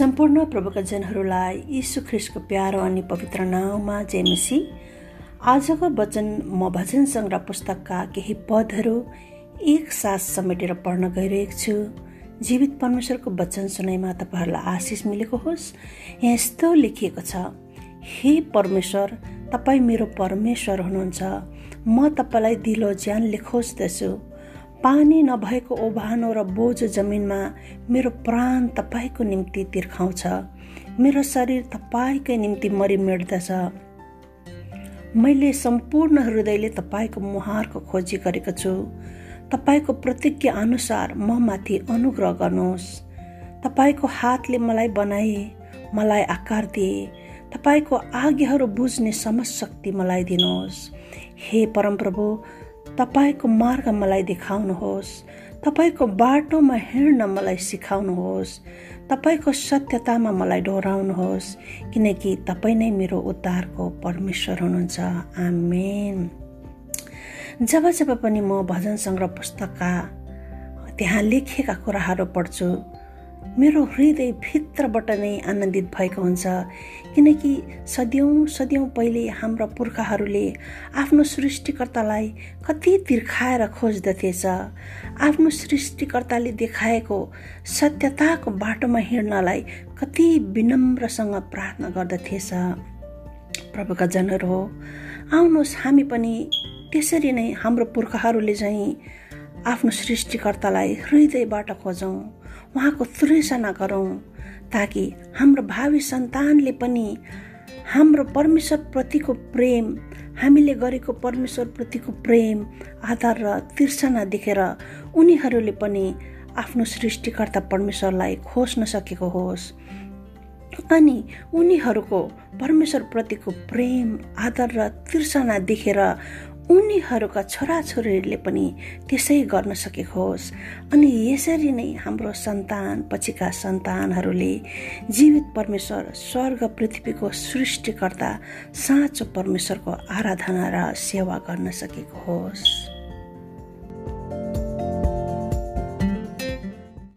सम्पूर्ण प्रभुका जनहरूलाई यीशु ख्रिस्टको प्यारो अनि पवित्र नाउँमा जेमेसी आजको वचन म भजन सङ्ग्रह पुस्तकका केही पदहरू एक साथ समेटेर पढ्न गइरहेको छु। जीवित परमेश्वरको वचन सुनाइमा तपाईँहरूलाई आशिष मिलेको होस्। यहाँ यस्तो लेखिएको छ हे परमेश्वर तपाईँ मेरो परमेश्वर हुनुहुन्छ। म तपाईँलाई दिलो ज्यानले खोज्दछु पानी नभएको ओभानो र बोझो जमिनमा मेरो प्राण तपाईँको निम्ति तिर्खाउँछ। मेरो शरीर तपाईँकै निम्ति मरिमेट्दछ। मैले सम्पूर्ण हृदयले तपाईँको मुहारको खोजी गरेको छु। तपाईँको प्रतिज्ञा अनुसार म माथि अनुग्रह गर्नुहोस्। तपाईँको हातले मलाई बनाए मलाई आकार दिए। तपाईँको आज्ञाहरू बुझ्ने समझ शक्ति मलाई दिनुहोस्। हे परमप्रभु तपाईँको मार्ग मलाई देखाउनुहोस्। तपाईँको बाटोमा हिँड्न मलाई सिकाउनुहोस्। तपाईँको सत्यतामा मलाई डोराउनुहोस् किनकि तपाईँ नै मेरो उद्धारको परमेश्वर हुनुहुन्छ। आमेन। जब जब पनि म भजन सङ्ग्रह पुस्तकका त्यहाँ लेखिएका कुराहरू पढ्छु मेरो हृदय भित्रबाट नै आनन्दित भएको हुन्छ। किनकि सद्यौँ सद्यौँ पहिले हाम्रा पुर्खाहरूले आफ्नो सृष्टिकर्तालाई कति तिर्खाएर खोज्दथेछ। आफ्नो सृष्टिकर्ताले देखाएको सत्यताको बाटोमा हिँड्नलाई कति विनम्रसँग प्रार्थना गर्दथेछ। प्रभुका जनहरू हो आउनुहोस् हामी पनि त्यसरी नै हाम्रो पुर्खाहरूले चाहिँ आफ्नो सृष्टिकर्तालाई हृदयबाट खोजौँ उहाँको तृषना गरौँ ताकि हाम्रो भावी सन्तानले पनि हाम्रो परमेश्वरप्रतिको प्रेम हामीले गरेको परमेश्वरप्रतिको प्रेम आधार र तिर्सना देखेर उनीहरूले पनि आफ्नो सृष्टिकर्ता परमेश्वरलाई खोज्न सकेको होस्। अनि उनीहरूको परमेश्वरप्रतिको प्रेम आदर र तिर्सना देखेर उनीहरूका छोराछोरीहरूले पनि त्यसै गर्न सकेको होस् अनि यसरी नै हाम्रो सन्तान पछिका सन्तानहरूले जीवित परमेश्वर स्वर्ग पृथ्वीको सृष्टिकर्ता साँचो परमेश्वरको आराधना र सेवा गर्न सकेको होस्